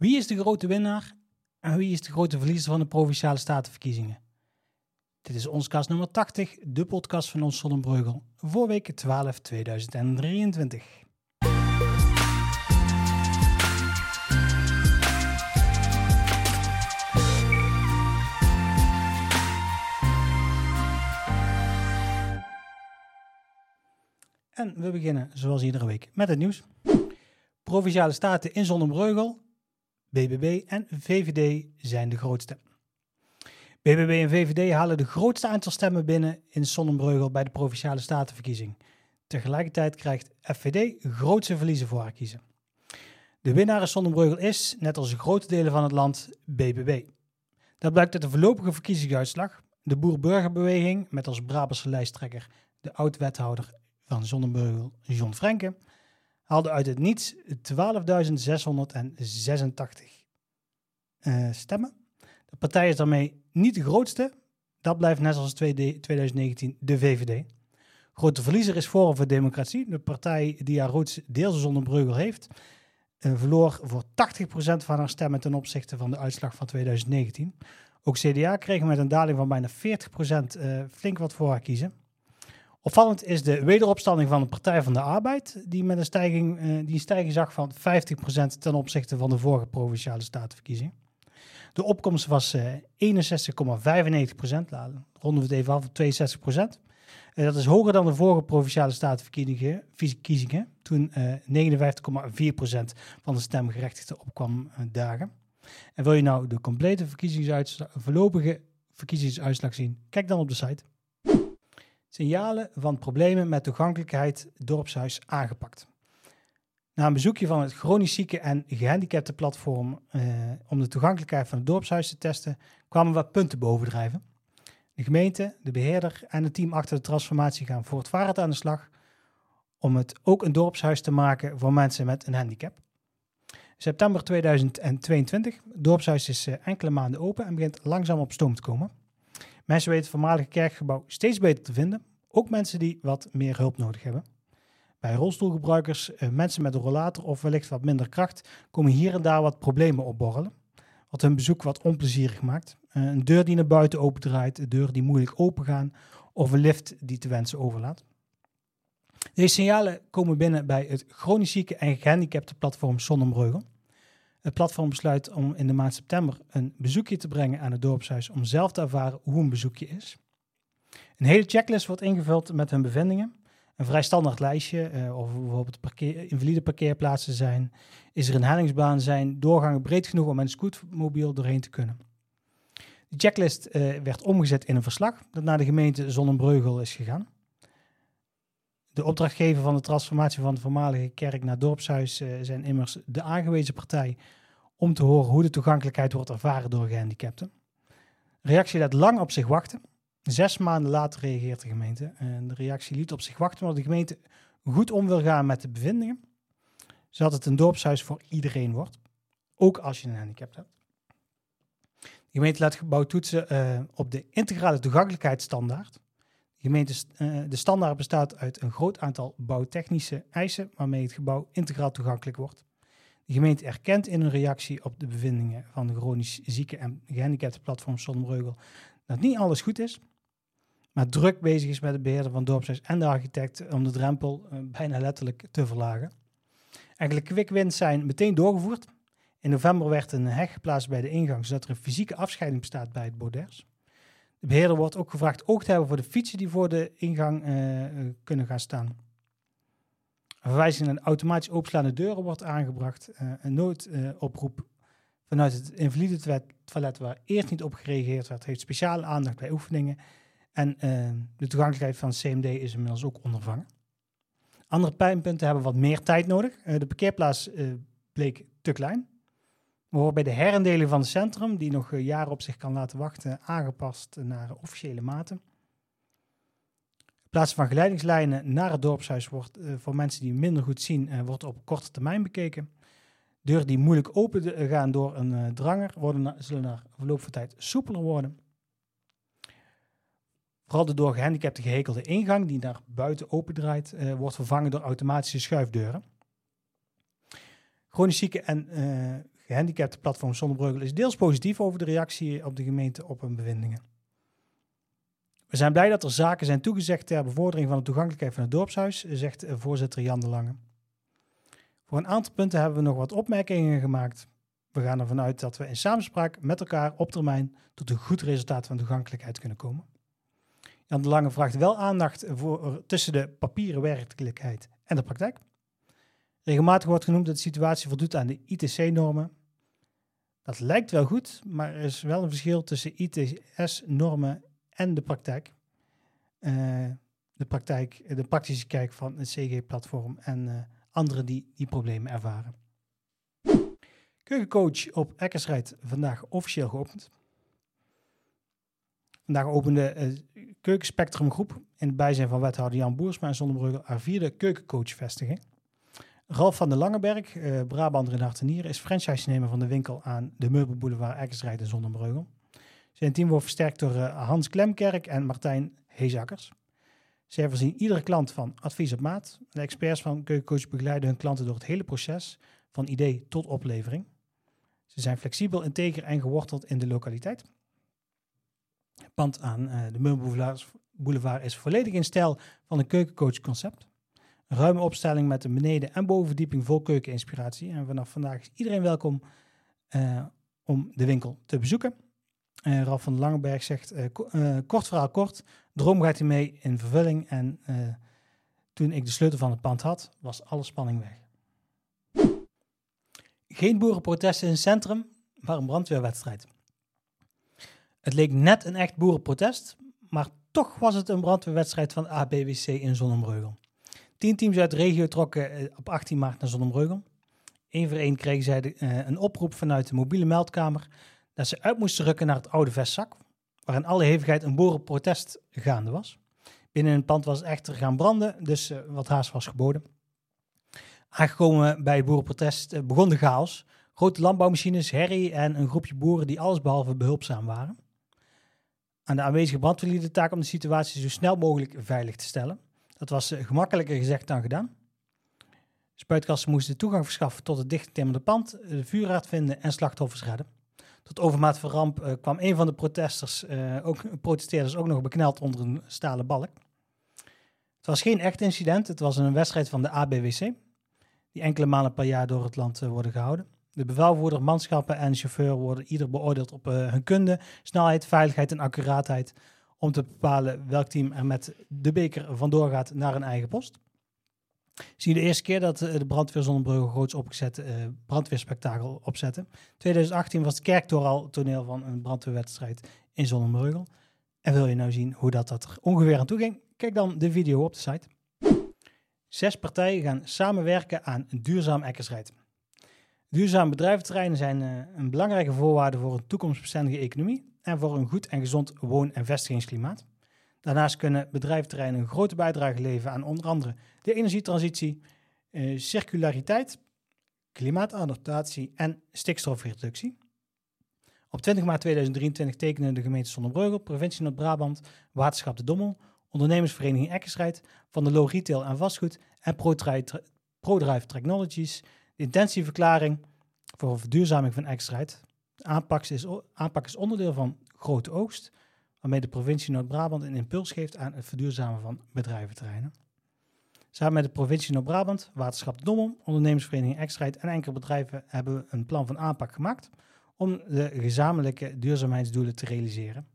Wie is de grote winnaar en wie is de grote verliezer van de Provinciale Statenverkiezingen? Dit is ons kast nummer 80, de podcast van ons Zonnebreugel, voor week 12 2023. En we beginnen zoals iedere week met het nieuws. Provinciale staten in Zonnebreugel, BBB en VVD zijn de grootste. BBB en VVD halen de grootste aantal stemmen binnen in Zonnebreugel bij de Provinciale Statenverkiezing. Tegelijkertijd krijgt FVD grootste verliezen voor haar kiezen. De winnaar in Zonnebreugel is, net als grote delen van het land, BBB. Dat blijkt uit de voorlopige verkiezingsuitslag. De Boer-Burgerbeweging, met als Brabantse lijsttrekker de oud-wethouder van Zonnebreugel, John Frenke, haalde uit het niets 12.686 uh, stemmen. De partij is daarmee niet de grootste. Dat blijft net als 2019 de VVD. Grote verliezer is Forum voor Democratie, de partij die haar roots deels Zonnebreugel heeft. Uh, verloor voor 80% van haar stemmen ten opzichte van de uitslag van 2019. Ook CDA kreeg met een daling van bijna 40% uh, flink wat voor haar kiezen. Opvallend is de wederopstanding van de Partij van de Arbeid, die met een stijging, uh, die een stijging zag van 50% ten opzichte van de vorige provinciale statenverkiezing. De opkomst was uh, 61,95%, ronden we het even af op 62%. Uh, dat is hoger dan de vorige provinciale statenverkiezingen, toen uh, 59,4% van de stemgerechtigden opkwam dagen. En wil je nou de complete verkiezingsuitslag, voorlopige verkiezingsuitslag zien, kijk dan op de site. Signalen van problemen met toegankelijkheid dorpshuis aangepakt. Na een bezoekje van het chronisch zieke en gehandicapte platform eh, om de toegankelijkheid van het dorpshuis te testen, kwamen wat punten bovendrijven. De gemeente, de beheerder en het team achter de transformatie gaan voortvarend aan de slag om het ook een dorpshuis te maken voor mensen met een handicap. September 2022, het dorpshuis is uh, enkele maanden open en begint langzaam op stoom te komen. Mensen weten het voormalige kerkgebouw steeds beter te vinden, ook mensen die wat meer hulp nodig hebben. Bij rolstoelgebruikers, eh, mensen met een rollator of wellicht wat minder kracht, komen hier en daar wat problemen opborrelen. Wat hun bezoek wat onplezierig maakt. Uh, een deur die naar buiten opendraait, een deur die moeilijk opengaan of een lift die te wensen overlaat. Deze signalen komen binnen bij het chronisch zieke en gehandicapte platform Zonnebreugel. Het platform besluit om in de maand september een bezoekje te brengen aan het dorpshuis om zelf te ervaren hoe een bezoekje is. Een hele checklist wordt ingevuld met hun bevindingen. Een vrij standaard lijstje, uh, of bijvoorbeeld parkeer, invalide parkeerplaatsen zijn, is er een hellingsbaan, zijn doorgangen breed genoeg om met een scootmobiel doorheen te kunnen. De checklist uh, werd omgezet in een verslag dat naar de gemeente Zonnebreugel is gegaan. De opdrachtgever van de transformatie van de voormalige kerk naar dorpshuis uh, zijn immers de aangewezen partij om te horen hoe de toegankelijkheid wordt ervaren door gehandicapten. Reactie laat lang op zich wachten. Zes maanden later reageert de gemeente. En de reactie liet op zich wachten omdat de gemeente goed om wil gaan met de bevindingen. Zodat het een dorpshuis voor iedereen wordt. Ook als je een handicap hebt. De gemeente laat gebouw toetsen uh, op de integrale toegankelijkheidsstandaard. Uh, de standaard bestaat uit een groot aantal bouwtechnische eisen waarmee het gebouw integraal toegankelijk wordt. De gemeente erkent in een reactie op de bevindingen van de chronisch zieke en gehandicapte platform Zonnebreugel dat niet alles goed is, maar druk bezig is met de beheerder van dorpshuis en de architect om de drempel uh, bijna letterlijk te verlagen. Enkele quick zijn meteen doorgevoerd. In november werd een heg geplaatst bij de ingang, zodat er een fysieke afscheiding bestaat bij het borders. De beheerder wordt ook gevraagd oog te hebben voor de fietsen die voor de ingang uh, kunnen gaan staan. Een verwijzing naar automatisch openslaande deuren wordt aangebracht. Uh, een noodoproep vanuit het invalide toilet waar eerst niet op gereageerd werd, heeft speciale aandacht bij oefeningen. En de toegankelijkheid van CMD is inmiddels ook ondervangen. Andere pijnpunten hebben wat meer tijd nodig. De parkeerplaats bleek te klein. We bij de herindeling van het centrum, die nog jaren op zich kan laten wachten, aangepast naar officiële maten. In plaats van geleidingslijnen naar het dorpshuis wordt voor mensen die minder goed zien, wordt op korte termijn bekeken. Deuren die moeilijk open gaan door een dranger worden zullen na verloop van tijd soepeler worden. Vooral de door gehandicapten gehekelde ingang, die naar buiten opendraait, wordt vervangen door automatische schuifdeuren. Chronisch zieken en uh, gehandicaptenplatform Zonnebreugel is deels positief over de reactie op de gemeente op hun bevindingen. We zijn blij dat er zaken zijn toegezegd ter bevordering van de toegankelijkheid van het dorpshuis, zegt voorzitter Jan de Lange. Voor een aantal punten hebben we nog wat opmerkingen gemaakt. We gaan ervan uit dat we in samenspraak met elkaar op termijn tot een goed resultaat van toegankelijkheid kunnen komen. Jan de Lange vraagt wel aandacht voor, tussen de papieren werkelijkheid en de praktijk. Regelmatig wordt genoemd dat de situatie voldoet aan de ITC-normen. Dat lijkt wel goed, maar er is wel een verschil tussen ITS-normen en de praktijk. Uh, de praktijk, de praktische kijk van het CG-platform en uh, anderen die die problemen ervaren. Keukencoach op Eckersrijd vandaag officieel geopend. Vandaag opende uh, Keukenspectrum Groep in het bijzijn van wethouder Jan Boersma en Zonnebrugge haar vierde keukencoach-vestiging. Ralf van der Langenberg, uh, Brabander in is franchise-nemer van de winkel aan de Meubelboulevard Eckersrijd in Zonnebreugel. Zijn team wordt versterkt door uh, Hans Klemkerk en Martijn Heesakkers. Zij voorzien iedere klant van advies op maat. De experts van Keukencoach begeleiden hun klanten door het hele proces, van idee tot oplevering. Ze zijn flexibel, integer en geworteld in de lokaliteit. Het pand aan uh, de Meubelboulevard is volledig in stijl van een keukencoach concept. Ruime opstelling met een beneden- en bovenverdieping vol keukeninspiratie. En vanaf vandaag is iedereen welkom uh, om de winkel te bezoeken. Uh, Ralf van Langenberg zegt, kort verhaal kort, droom gaat hij mee in vervulling. En toen ik de sleutel van het pand had, was alle spanning weg. Geen boerenprotesten in het centrum, maar een brandweerwedstrijd. Het leek net een echt boerenprotest, maar toch was het een brandweerwedstrijd van ABWC in Zonnebreugel. Tien teams uit de regio trokken eh, op 18 maart naar Zonnebreugel. Eén voor één kregen zij de, uh, een oproep vanuit de mobiele meldkamer dat ze uit moesten rukken naar het oude vestzak, waar in alle hevigheid een boerenprotest gaande was. Binnen het pand was echter gaan branden, dus uh, wat haast was geboden. Aangekomen bij het boerenprotest begon de chaos. Grote landbouwmachines, herrie en een groepje boeren die allesbehalve behulpzaam waren. Aan de aanwezige brandweer de taak om de situatie zo snel mogelijk veilig te stellen. Dat was gemakkelijker gezegd dan gedaan. Spuitkassen moesten toegang verschaffen tot het dichtgetimmerde pand, de vuurraad vinden en slachtoffers redden. Tot overmaat van ramp uh, kwam een van de protesters, ook, protesteerders ook nog bekneld onder een stalen balk. Het was geen echt incident, het was een wedstrijd van de ABWC, die enkele malen per jaar door het land uh, worden gehouden. De bevelvoerder, manschappen en chauffeur worden ieder beoordeeld op hun kunde, snelheid, veiligheid en accuraatheid om te bepalen welk team er met de beker vandoor gaat naar een eigen post. Zie je de eerste keer dat eh, de brandweer Zonnebrugge groots opgezet uh, brandweerspektakel opzetten. 2018 was het kerktoren al toneel van een brandweerwedstrijd in Zonnebreugel. En wil je nou zien hoe dat, dat er ongeveer aan toe ging? Kijk dan de video op de site. Zes partijen gaan samenwerken aan een duurzaam ekkersrijd. Duurzame bedrijventerreinen zijn uh, een belangrijke voorwaarde voor een toekomstbestendige economie en voor een goed en gezond woon- en vestigingsklimaat. Daarnaast kunnen bedrijventerreinen een grote bijdrage leveren aan onder andere de energietransitie, uh, circulariteit, klimaatadaptatie en stikstofreductie. Op 20 maart 2023 tekenen de gemeente Zonnebreugel, provincie Noord-Brabant, Waterschap de Dommel, ondernemersvereniging Eckersrijd, Van de Lo Retail en Vastgoed en ProDrive, Technologies intentieverklaring voor verduurzaming van. De aanpak is, aanpak is onderdeel van Grote Oogst, waarmee de provincie Noord-Brabant een impuls geeft aan het verduurzamen van bedrijventerreinen. Samen met de provincie Noord-Brabant, Waterschap Dommel, ondernemersvereniging Extraheid en enkele bedrijven hebben we een plan van aanpak gemaakt om de gezamenlijke duurzaamheidsdoelen te realiseren.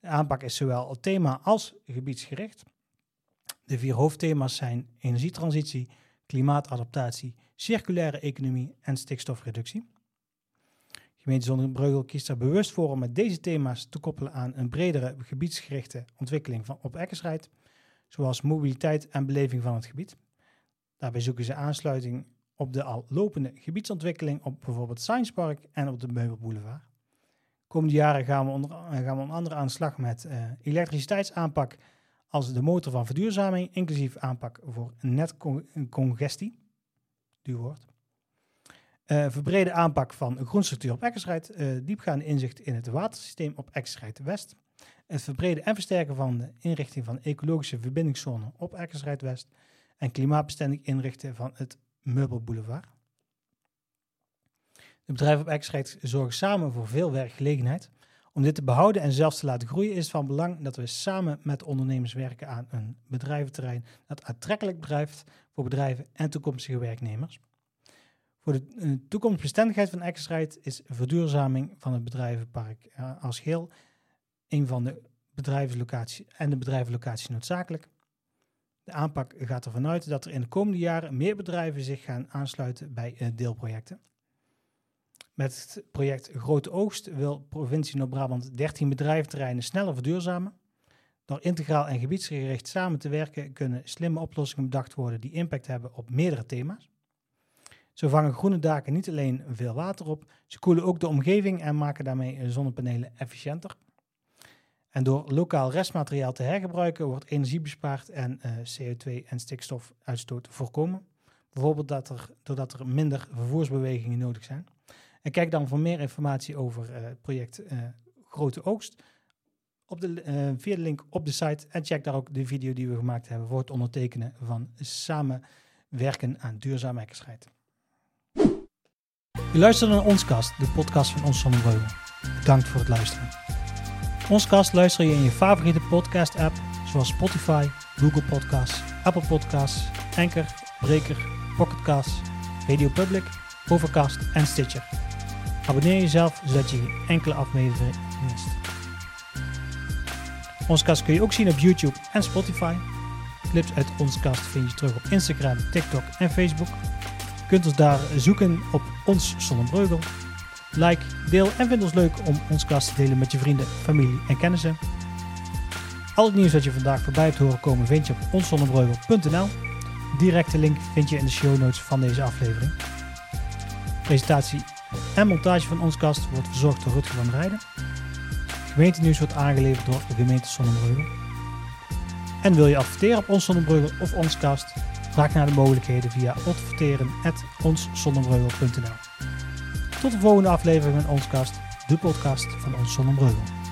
De aanpak is zowel thema als gebiedsgericht. De vier hoofdthema's zijn energietransitie, klimaatadaptatie, circulaire economie en stikstofreductie. Gemeente Zonnebreugel kiest er bewust voor om met deze thema's te koppelen aan een bredere gebiedsgerichte ontwikkeling van, op Eckersrijd, zoals mobiliteit en beleving van het gebied. Daarbij zoeken ze aansluiting op de al lopende gebiedsontwikkeling op bijvoorbeeld Science Park en op de Meubelboulevard. Komende jaren gaan we onder, gaan we onder andere aan de slag met uh, elektriciteitsaanpak als de motor van verduurzaming, inclusief aanpak voor netcongestie. Duur woord. Uh, verbrede aanpak van groenstructuur op Eckersrijd, uh, diepgaande inzicht in het watersysteem op Eckersrijd West, het verbreden en versterken van de inrichting van ecologische verbindingszone op Eckersrijd West en klimaatbestendig inrichten van het Meubelboulevard. De bedrijven op Extract zorgen samen voor veel werkgelegenheid. Om dit te behouden en zelfs te laten groeien is van belang dat we samen met ondernemers werken aan een bedrijventerrein dat aantrekkelijk blijft voor bedrijven en toekomstige werknemers. Voor de uh, toekomstbestendigheid van Exrite is verduurzaming van het bedrijvenpark uh, als geheel een van de bedrijfslocaties en de bedrijvenlocaties noodzakelijk. De aanpak gaat ervan uit dat er in de komende jaren meer bedrijven zich gaan aansluiten bij uh, deelprojecten. Met het project Grote Oogst wil provincie Noord-Brabant 13 bedrijventerreinen sneller verduurzamen. Door integraal en gebiedsgericht samen te werken kunnen slimme oplossingen bedacht worden die impact hebben op meerdere thema's. Zo vangen groene daken niet alleen veel water op, ze koelen ook de omgeving en maken daarmee zonnepanelen efficiënter. En door lokaal restmateriaal te hergebruiken wordt energie bespaard en uh, CO2 en stikstofuitstoot voorkomen. Bijvoorbeeld dat er, doordat er minder vervoersbewegingen nodig zijn. En kijk dan voor meer informatie over uh, het project uh, Grote Oogst op de, uh, via de link op de site. En check daar ook de video die we gemaakt hebben voor het ondertekenen van samenwerken aan duurzame hekkenscheid. Je luistert naar Onskast, de podcast van Ons Zonnebreugel. Bedankt voor het luisteren. Onskast luister je in je favoriete podcast app zoals Spotify, Google Podcasts, Apple Podcasts, Anchor, Breaker, Pocketcast, Radio Public, Overcast en Stitcher. Abonneer jezelf zodat je geen enkele aflevering mist. Onze kast kun je ook zien op YouTube en Spotify. Clips uit onze kast vind je terug op Instagram, TikTok en Facebook. Je kunt ons daar zoeken op Ons Zonnebreugel. Like, deel en vind ons leuk om ons kast te delen met je vrienden, familie en kennissen. Al het nieuws dat je vandaag voorbij hebt horen komen vind je op onszonnebreugel.nl. Directe link vind je in de show notes van deze aflevering. Presentatie en montage van ons kast wordt verzorgd door Rutger van Rijden. Gemeentenieuws wordt aangeleverd door de gemeente Zonnebreugel. En wil je adverteren op ons Zonnebreugel of ons kast? Vraag naar de mogelijkheden via adverteren.onszonnebreugel.nl Tot de volgende aflevering van ons kast, de podcast van ons Zonnebreugel.